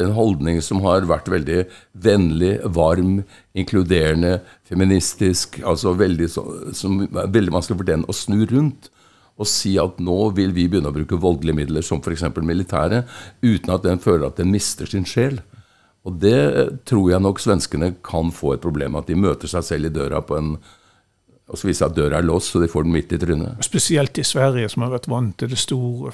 en holdning som har vært veldig vennlig, varm, inkluderende, feministisk. altså veldig, så- Som veldig vanskelig for den å snu rundt og si at nå vil vi begynne å bruke voldelige midler, som f.eks. militære, uten at den føler at den mister sin sjel. Og det tror jeg nok svenskene kan få et problem med, at de møter seg selv i døra på en Og så viser at døra er låst, så de får den midt i trynet. Spesielt i Sverige, som har vært vant til det store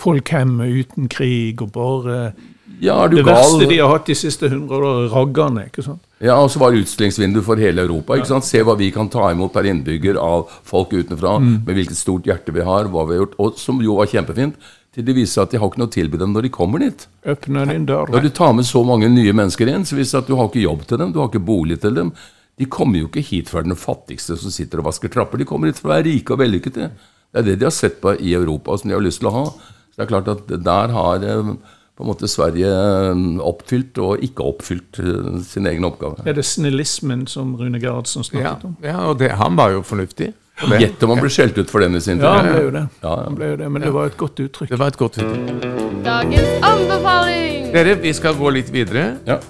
folkhemmet uten krig og bare Ja, du Det gal? verste de har hatt de siste hundre år, er raggerne. ikke sant? Ja, og så var det utstillingsvindu for hele Europa. ikke sant? Se hva vi kan ta imot per innbygger av folk utenfra, Mm. med hvilket stort hjerte vi har, hva vi har gjort, og som jo var kjempefint. Til det viser at de har ikke noe å tilby dem når de kommer dit. Åpne din dør. Når du tar med så mange nye mennesker inn, så viser det at du har ikke jobb til dem, du har ikke bolig til dem. De kommer jo ikke hit fra den fattigste som sitter og vasker trapper. De kommer hit for å være rike og vellykkede. Det er det de har sett på i Europa, som de har lyst til å ha. Så det er klart at der har eh, på en måte Sverige eh, oppfylt og ikke oppfylt eh, sin egen oppgave. Er det snillismen som Rune Gerhardsen Ja, snakket om? ja og det, han var jo fornuftig. Gjett om han ble skjelt ut for den i sin tid. Ja, han ble jo det. Ja, ja. Han ble jo det men det var et godt uttrykk. Det var et godt uttrykk. Dagens anbefaling! Dere, vi skal gå litt videre. Ja.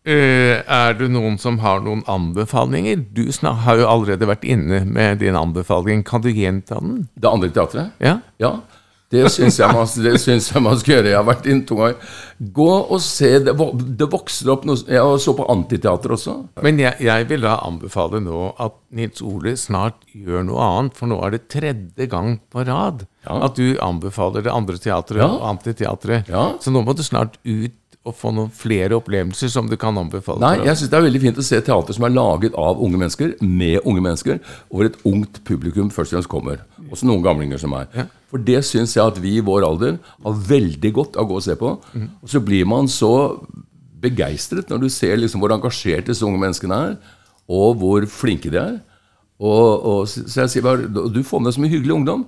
Uh, er det noen som har noen anbefalinger? Du har jo allerede vært inne med din anbefaling. Kan du gjenta den? Det andre teatret? Ja? Ja, det syns jeg, jeg man skal gjøre. Jeg har vært inne to ganger. Gå og se. Det, det vokser opp noe Jeg så på Antiteater også. Men jeg, jeg vil da anbefale nå at Nils Ole snart gjør noe annet, for nå er det tredje gang på rad Ja. at du anbefaler det andre teatret Ja. og antiteatret. Ja. Så nå må du snart ut og få noen flere opplevelser som du kan anbefale. Nei, jeg syns det er veldig fint å se teater som er laget av unge mennesker, med unge mennesker, og hvor et ungt publikum først og fremst kommer. Også noen gamlinger som er. For det syns jeg at vi i vår alder har veldig godt av å gå og se på. Og så blir man så begeistret når du ser liksom hvor engasjert disse unge menneskene er, og hvor flinke de er. Og, og, så jeg sier bare, du får med så mye hyggelig ungdom.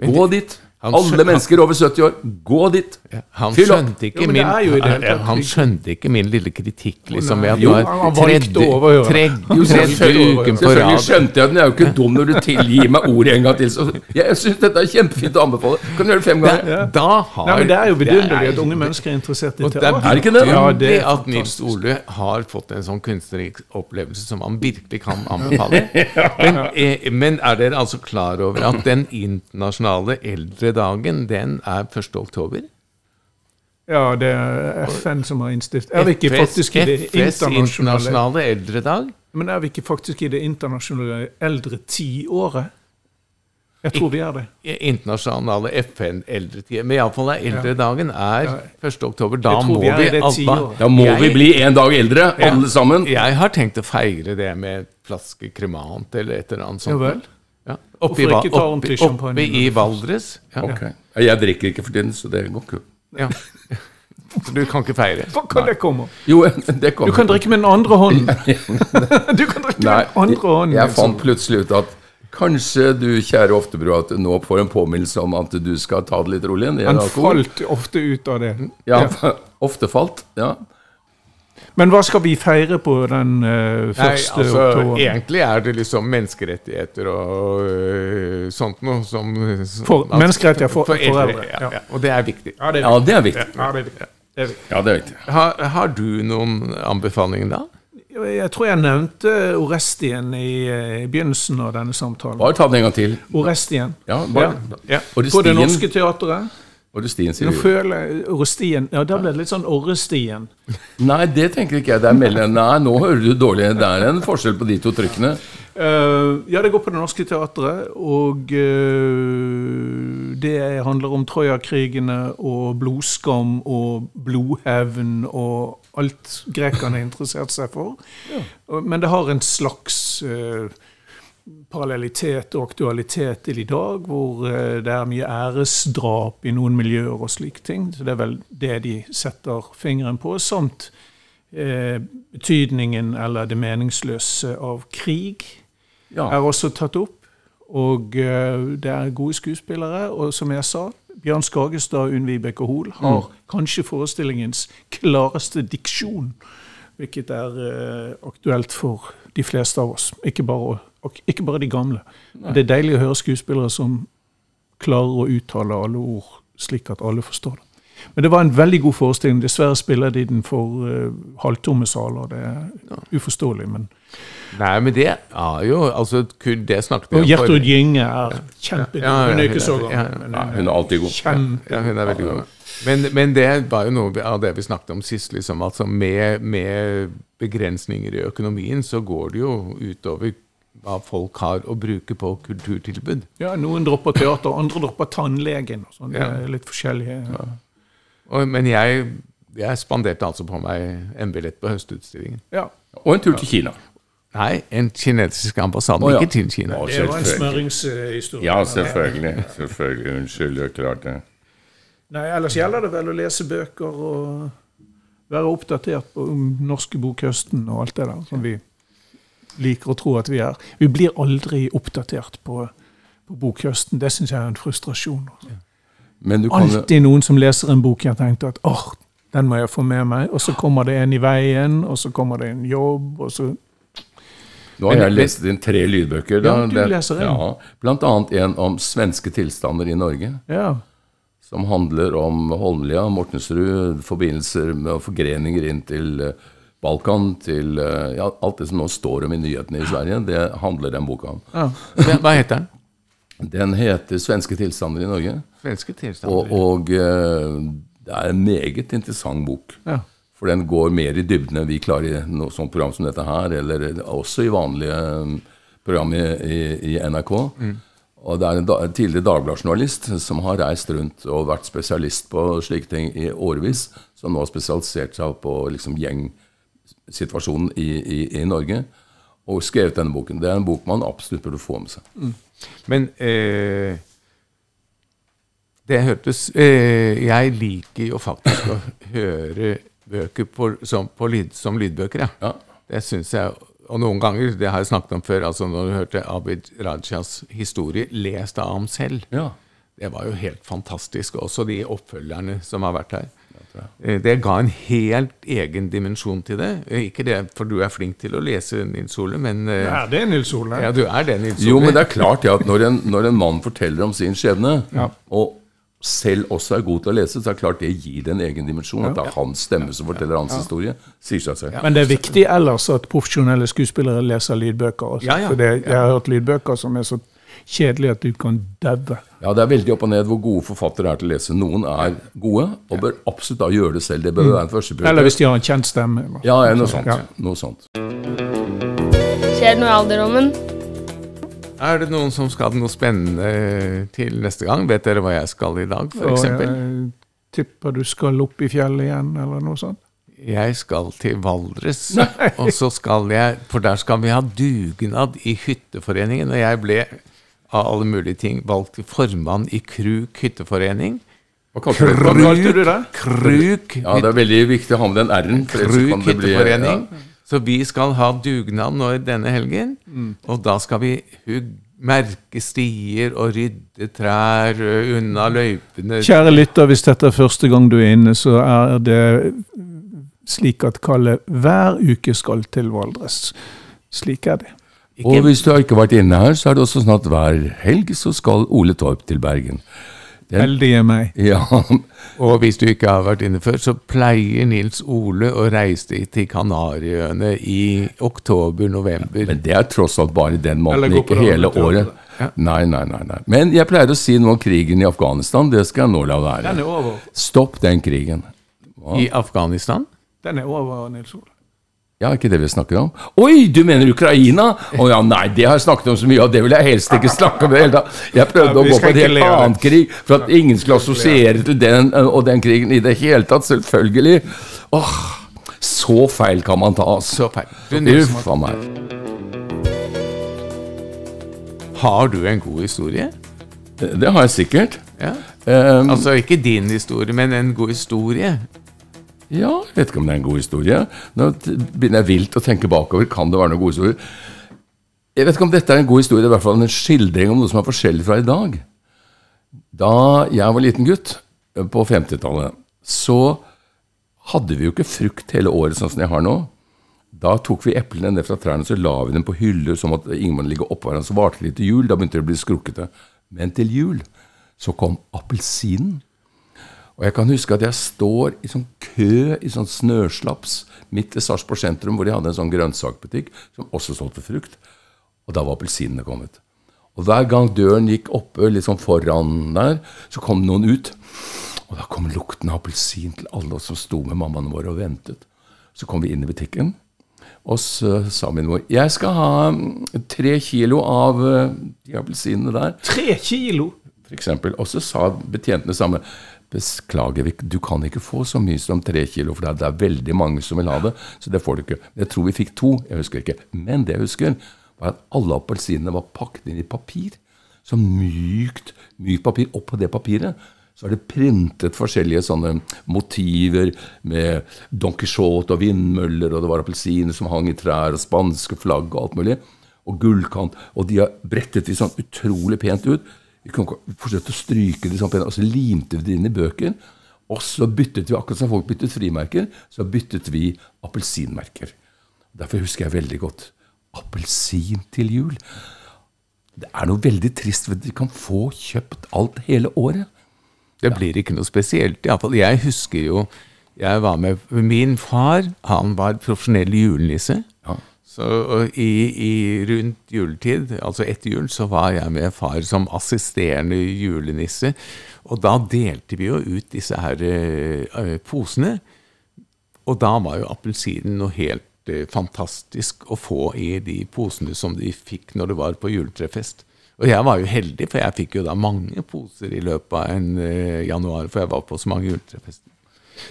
Gå dit. Han Alle mennesker over 70 år, gå dit. Han Fyll opp. skjønte ikke Jo, men min det er jo i det hele tatt- Han skjønte ikke min lille kritikk, liksom, at Jo, du har tredje, over å overhøre. tredje, tredje, selvfølgelig, uken på selvfølgelig rad. skjønte jeg den. Jeg er jo ikke dum når du tilgir meg ordet en gang til. Så jeg jeg syns dette er kjempefint å anbefale. Kan du gjøre det fem ganger? Da, da har Nei, men Det er jo vidunderlig at unge mennesker er interessert i Og det er teater. Er det ikke det? Ja, det er at Nils Ole har fått en sånn kunstnerisk opplevelse som han virkelig kan anbefale. Men, eh, men er dere altså klar over at den internasjonale eldredagen, den er 1. oktober? Ja, det er FN som har innstiftet Er vi ikke faktisk i det FS internasjonale internasjonale eldredag? Men er vi ikke faktisk i det internasjonale eldre tiåret? Jeg tror vi er det. Internasjonale FN-eldretid. Men iallfall er eldredagen er 1. oktober. Da må vi tiåret. Da må vi bli en dag eldre, alle sammen. Jeg har tenkt å feire det med en flaske kremant eller et eller annet Ja Jo vel. Ja. Oppe, i, oppe, oppe i Valdres. Ja. Okay. Jeg drikker ikke for tiden, så det går ikke. Ja. Så du kan ikke feire? Kan det komme? Jo, det kommer. Du kan drikke med den andre hånden. Du kan drikke Nei, med den andre hånden. jeg liksom. fant plutselig ut at kanskje du, kjære Oftebro, at du nå får en påminnelse om at du skal ta det litt rolig. Det Han falt ofte ut av det. Ja, ofte falt. Ja. Men hva skal vi feire på den eh, Nei, altså, oktober? egentlig er det liksom menneskerettigheter og uh, sånt noe som for, altså, menneskerettigheter for- for eldre, Ja, ja. ja. Og det er viktig. Ja, det er viktig. Ja, det er viktig. Det er viktig. Det er viktig. Har, har du noen anbefalinger da? Jeg tror jeg nevnte Orestien i, i begynnelsen av denne samtalen. Bare ta den en gang til. Orestien. Ja, bare, På Det Norske Teatret. Og det stien, sier Nå du. føler jeg Orestien Ja, da ble det litt sånn Orrestien. Nei, det tenker ikke jeg. Det er mellom Nei, nå hører du dårlig. Det er en forskjell på de to trykkene. Uh, ja, det går på Det Norske Teatret, og uh, det handler om Troja-krigene og blodskam og blodhevn og alt grekerne interesserte seg for. Ja. Men det har en slags eh, parallellitet og aktualitet til i dag, hvor eh, det er mye æresdrap i noen miljøer og slike ting. Så det er vel det de setter fingeren på, samt eh, betydningen eller det meningsløse av krig Ja. er også tatt opp. Og eh, det er gode skuespillere. Og som jeg sa, Bjørn Skagestad Unn Vibeke Hoel har kanskje forestillingens klareste diksjon. Hvilket er eh, aktuelt for de fleste av oss. Ikke bare, og ikke bare de gamle. Det er deilig å høre skuespillere som klarer å uttale alle ord slik at alle forstår det. Men det var en veldig god forestilling. Dessverre spiller de den for uh, halvtomme saler. Det er uforståelig. men... Nei, men det er jo altså, Det snakket vi Og om Gjertrud forrige- Gynge er kjempegod. Ja, ja, Hun er ikke så gammel. ja, ja. Ja, hun er alltid god. Kjempe... Ja, hun er veldig god. Men, men det var jo noe av det vi snakket om sist. Liksom, altså med, med begrensninger i økonomien så går det jo utover hva folk har å bruke på kulturtilbud. Ja, Noen dropper teater, andre dropper tannlegen. og sånn. Det Ja. er litt forskjellige. Og, men jeg, jeg spanderte altså på meg en billett på Høstutstillingen. Ja, Og en tur til Kina. Nei, en kinesisk ambassade, oh, ja. ikke til Kina. Det var en smøringshistorie. Ja, selvfølgelig. Selvfølgelig. Unnskyld, det er klart det. Nei, Ellers gjelder det vel å lese bøker og være oppdatert på om norske bokhøsten og alt det der som vi liker å tro at vi er. Vi blir aldri oppdatert på, på bokhøsten. Det syns jeg er en frustrasjon. Men du kan noen som leser en bok jeg har tenkt at åh, den må jeg få med meg. Og så kommer det en i veien, og så kommer det en jobb, og så Nå har jeg lest inn tre lydbøker. Ja, du leser inn. Ja, blant annet en om svenske tilstander i Norge. Ja. Som handler om Holmlia, Mortensrud, forbindelser med og forgreninger inn til eh, Balkan, til eh, ja, alt det som nå står om i nyhetene i Sverige. Det handler den boka om. ja. Hva heter den? Den heter 'Svenske tilstander i Norge'. Svenske tilstander. Og, og eh, det er en meget interessant bok. Ja. For den går mer i dybden enn vi klarer i noe sånt program som dette her, eller også i vanlige um, program i, i, i NRK. Og det er en, da, en tidligere Dagbladet-journalist som har reist rundt og vært spesialist på slike ting i årevis, som nå har spesialisert seg på liksom, gjengsituasjonen i, i, i Norge, og skrevet denne boken. Det er en bok man absolutt burde få med seg. Men eh, det hørtes eh, Jeg liker jo faktisk å høre bøker på, som, på lyd, som lydbøker, ja. Ja. Det syns jeg Og noen ganger, det har jeg snakket om før, altså når du hørte Abid Rajas historie lest av ham selv. Ja. Det var jo helt fantastisk. Også de oppfølgerne som har vært her. Eh, Det ga en helt egen dimensjon til det. Eh, Ikke det for du er flink til å lese, Nils Ole, men eh, Er det Nils Ole? Ja, du er det, Nils Ole. Jo, men det er klart ja, at når en, når en mann forteller om sin skjebne, Ja. og selv også er god til å lese, så er det klart det gir det en egen dimensjon. At det er hans stemme som forteller hans historie. Sier seg selv. Men det er viktig ellers at profesjonelle skuespillere leser lydbøker. Også. Ja, ja. For det, jeg har hørt lydbøker som er så kjedelige at du kan daue. Ja, Det er veldig opp og ned hvor gode forfattere er til å lese. Noen er gode, og bør absolutt da gjøre det selv. Det bør være en første Mm. Eller hvis de har en kjent stemme. eller- Ja, ja, noe sånt. Ja. Noe sånt. Skjer det noe i alderdommen? Er det noen som skal ha noe spennende til neste gang? Vet dere hva jeg skal i dag, f.eks.? tipper du skal opp i fjellet igjen, eller noe sånt. Jeg skal til Valdres, og så skal jeg For der skal vi ha dugnad i Hytteforeningen. Og jeg ble av alle mulige ting valgt formann i Kruk hytteforening. Hva kalte du det? Hva kalte du det? Kruk, Ja, det er veldig viktig å ha med den R-en. Kruk hytteforening. ja. Så vi skal ha dugnad nå denne helgen. Mm. Og da skal vi hugge merke stier og rydde trær unna løypene. Kjære lytter, hvis dette er første gang du er inne, så er det slik at Kalle hver uke skal til Valdres. Slik er det. Og hvis du har ikke vært inne her, så er det også sånn at hver helg så skal Ole Torp til Bergen. Den, Heldige meg. ja, Og hvis du ikke har vært inne før, så pleier Nils Ole å reise til Kanariøyene i oktober-november. men det er tross alt bare den på ikke hele året. året. Nei, nei, nei, nei. Men jeg pleier å si noe om krigen i Afghanistan. Det skal jeg nå la være. Den er over. Stopp den krigen. I Afghanistan? Den er over, Nils Ole. Ja, ikke det vi snakker om? Oi, du mener Ukraina? Å ja, nei, det har jeg snakket om så mye, og det vil jeg helst ikke snakke om i det hele tatt. Jeg prøvde Ja, å gå på en helt annen krig, for at ingen skulle assosiere til den og den krigen i det hele tatt. Selvfølgelig. Åh, så feil kan man ta, altså. Uff a meg. har du en god historie? Det det har jeg sikkert. Ja. Um, Altså ikke din historie, men en god historie. Ja, jeg vet ikke om det er en god historie. Nå begynner jeg vilt å tenke bakover. Kan det være noen god historie? Jeg vet ikke om dette er en god historie, det er i hvert fall en skildring om noe som er forskjellig fra i dag. Da jeg var liten gutt eh, på 50-tallet, så hadde vi jo ikke frukt hele året sånn som jeg har nå. Da tok vi eplene ned fra trærne så la vi dem på hyller som at ingen måtte ligge oppå hverandre. Så varte det litt til jul. Da begynte det å bli skrukkete. Men til jul så kom appelsinen. Og jeg kan huske at jeg står i sånn kø i sånn snøslaps midt i Sarpsborg sentrum, hvor de hadde en sånn grønnsakbutikk som også solgte frukt. Og da var appelsinene kommet. Og hver gang døren gikk oppe litt sånn foran der, så kom noen ut. Og da kom lukten av appelsin til alle oss som sto med mammaene våre og ventet. Så kom vi inn i butikken, og så sa min mor jeg skal ha mm, tre kilo av eh, de appelsinene der Tre kilo! for eksempel. Og så sa betjentene samme Beklager, du kan ikke få så mye som tre kilo, for det er, veldig mange som vil ha det. Så det får du ikke. Jeg tror vi fikk to, jeg husker ikke. Men det jeg husker, var at alle appelsinene var pakket inn i papir. Så mykt, mykt papir. Og på det papiret så er det printet forskjellige sånne motiver med Don Quijote og vindmøller, og det var appelsiner som hang i trær, og spanske flagg og alt mulig. Og gullkant. Og de har brettet de sånn utrolig pent ut. Vi kunne fortsette å stryke de sånn og så limte vi det inn i bøker. Og så byttet vi, akkurat som folk byttet frimerker, så byttet vi appelsinmerker. Derfor husker jeg veldig godt appelsin til jul. Det er noe veldig trist ved at vi kan få kjøpt alt hele året. Det blir ikke noe spesielt. i alle fall. Jeg husker jo jeg var med Min far han var profesjonell julenisse. Ja. Så i, i rundt juletid, altså etter jul, så var jeg med far som assisterende julenisse. Og da delte vi jo ut disse her eh, posene. Og da var jo appelsinen noe helt uh, fantastisk å få i de posene som de fikk når det var på juletrefest. Og jeg var jo heldig, for jeg fikk jo da mange poser i løpet av en uh, januar, for jeg var på så mange juletrefester.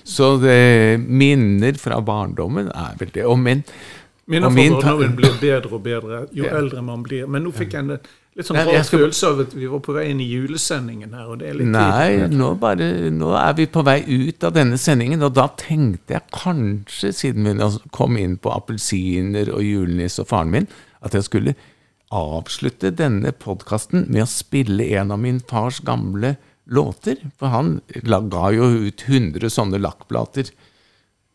Så det, minner fra barndommen er vel det. Og men, Minner fordommer blir bedre og bedre jo Ja. eldre man blir. Men nå fikk jeg en litt sånn rar skal- følelse av at vi var på vei inn i julesendingen her. og det er litt Nei, nå, bare, nå er vi på vei ut av denne sendingen, og da tenkte jeg kanskje, siden vi kom inn på appelsiner og julenisse og faren min, at jeg skulle avslutte denne podkasten med å spille en av min fars gamle låter. For han ga jo ut 100 sånne lakkplater.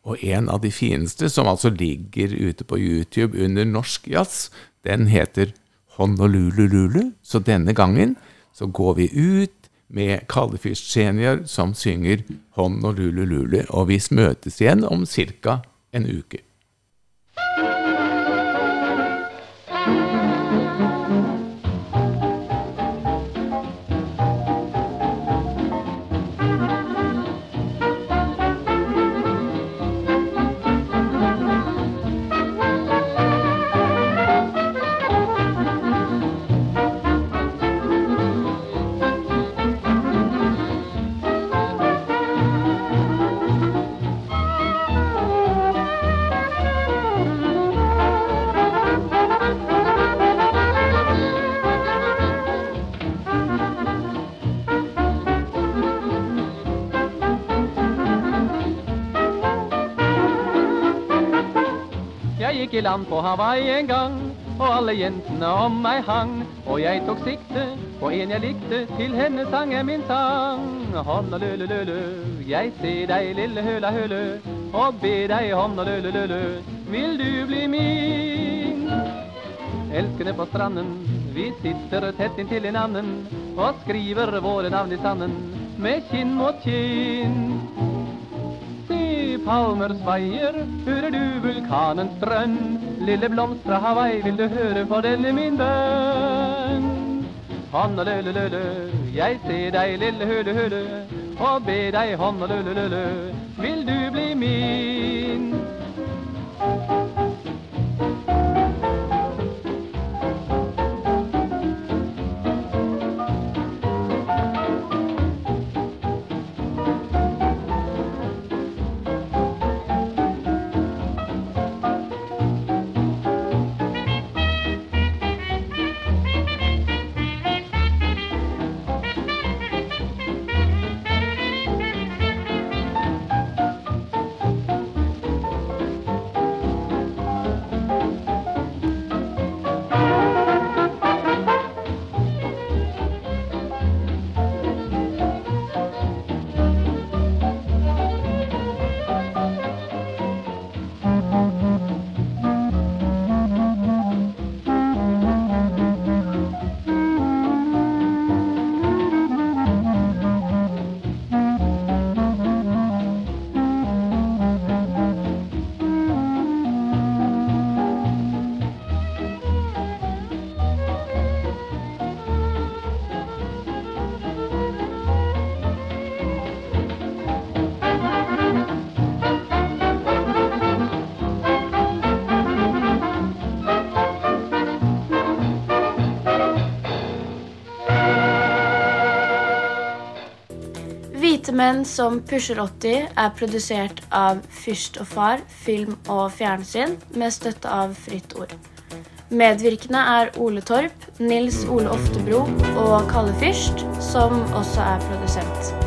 Og en av de fineste, som altså ligger ute på YouTube under norsk jazz, den heter Honolulu. Så denne gangen så går vi ut med Kaldefyrst Senior som synger Honolulu. Og vi møtes igjen om ca. en uke. I land på Hawaii en gang, og alle jentene om meg hang. Og jeg tok sikte på en jeg likte, til henne sang jeg min sang. Honolulululu, jeg ser deg lille høla høle, og ber deg honolulululu, vil du bli min? Elskende på stranden, vi sitter tett inntil annen og skriver våre navn i sanden med kinn mot kinn. Se palmer svaier, hører du vulkanens drønn? Lille blomst fra Hawaii, vil du høre på denne min bønn? Honolulululu, jeg ser deg lille høle høle, og ber deg honolulululu, vil du bli min? Menn som pusher 80 er produsert av Fyrst og Far, film og fjernsyn, med støtte av Fritt Ord. Medvirkende er Ole Torp, Nils Ole Oftebro og Kalle Fyrst, som også er produsent.